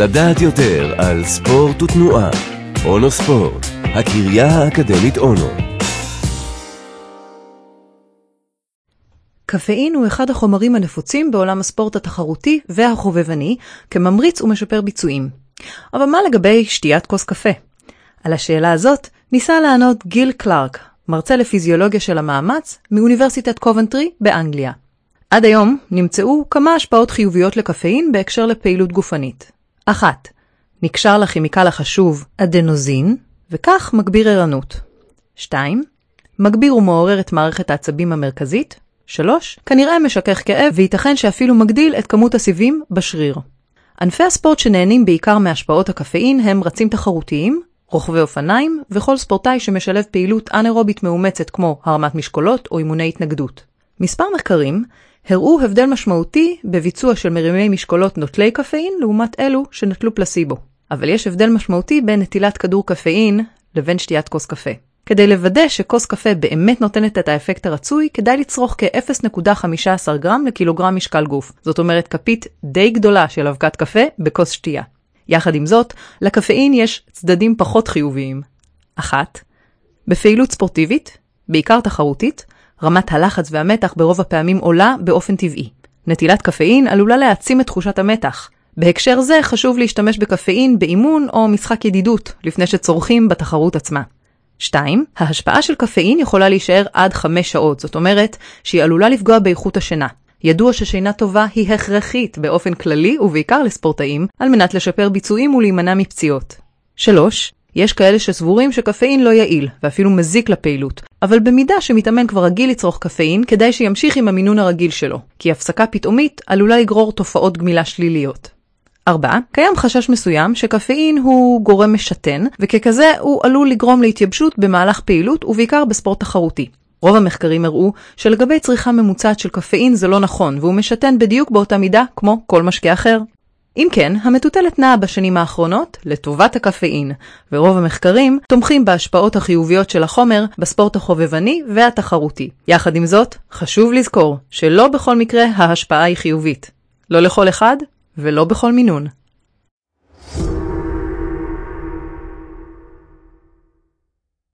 לדעת יותר על ספורט ותנועה. אונו ספורט, הקריה האקדמית אונו. קפאין הוא אחד החומרים הנפוצים בעולם הספורט התחרותי והחובבני, כממריץ ומשפר ביצועים. אבל מה לגבי שתיית כוס קפה? על השאלה הזאת ניסה לענות גיל קלארק, מרצה לפיזיולוגיה של המאמץ, מאוניברסיטת קובנטרי באנגליה. עד היום נמצאו כמה השפעות חיוביות לקפאין בהקשר לפעילות גופנית. אחת, נקשר לכימיקל החשוב אדנוזין, וכך מגביר ערנות. 2. מגביר ומעורר את מערכת העצבים המרכזית. 3. כנראה משכך כאב וייתכן שאפילו מגדיל את כמות הסיבים בשריר. ענפי הספורט שנהנים בעיקר מהשפעות הקפאין הם רצים תחרותיים, רוכבי אופניים וכל ספורטאי שמשלב פעילות אנאירובית מאומצת כמו הרמת משקולות או אימוני התנגדות. מספר מחקרים הראו הבדל משמעותי בביצוע של מרימי משקולות נוטלי קפאין לעומת אלו שנטלו פלסיבו. אבל יש הבדל משמעותי בין נטילת כדור קפאין לבין שתיית כוס קפה. כדי לוודא שכוס קפה באמת נותנת את האפקט הרצוי, כדאי לצרוך כ-0.15 גרם לקילוגרם משקל גוף. זאת אומרת כפית די גדולה של אבקת קפה בכוס שתייה. יחד עם זאת, לקפאין יש צדדים פחות חיוביים. אחת, בפעילות ספורטיבית, בעיקר תחרותית, רמת הלחץ והמתח ברוב הפעמים עולה באופן טבעי. נטילת קפאין עלולה להעצים את תחושת המתח. בהקשר זה חשוב להשתמש בקפאין באימון או משחק ידידות, לפני שצורכים בתחרות עצמה. 2. ההשפעה של קפאין יכולה להישאר עד 5 שעות, זאת אומרת שהיא עלולה לפגוע באיכות השינה. ידוע ששינה טובה היא הכרחית באופן כללי ובעיקר לספורטאים, על מנת לשפר ביצועים ולהימנע מפציעות. 3. יש כאלה שסבורים שקפאין לא יעיל, ואפילו מזיק לפעילות, אבל במידה שמתאמן כבר רגיל לצרוך קפאין, כדאי שימשיך עם המינון הרגיל שלו, כי הפסקה פתאומית עלולה לגרור תופעות גמילה שליליות. 4. קיים חשש מסוים שקפאין הוא גורם משתן, וככזה הוא עלול לגרום להתייבשות במהלך פעילות ובעיקר בספורט תחרותי. רוב המחקרים הראו שלגבי צריכה ממוצעת של קפאין זה לא נכון, והוא משתן בדיוק באותה מידה כמו כל משקה אחר. אם כן, המטוטלת נעה בשנים האחרונות לטובת הקפאין, ורוב המחקרים תומכים בהשפעות החיוביות של החומר בספורט החובבני והתחרותי. יחד עם זאת, חשוב לזכור שלא בכל מקרה ההשפעה היא חיובית. לא לכל אחד ולא בכל מינון.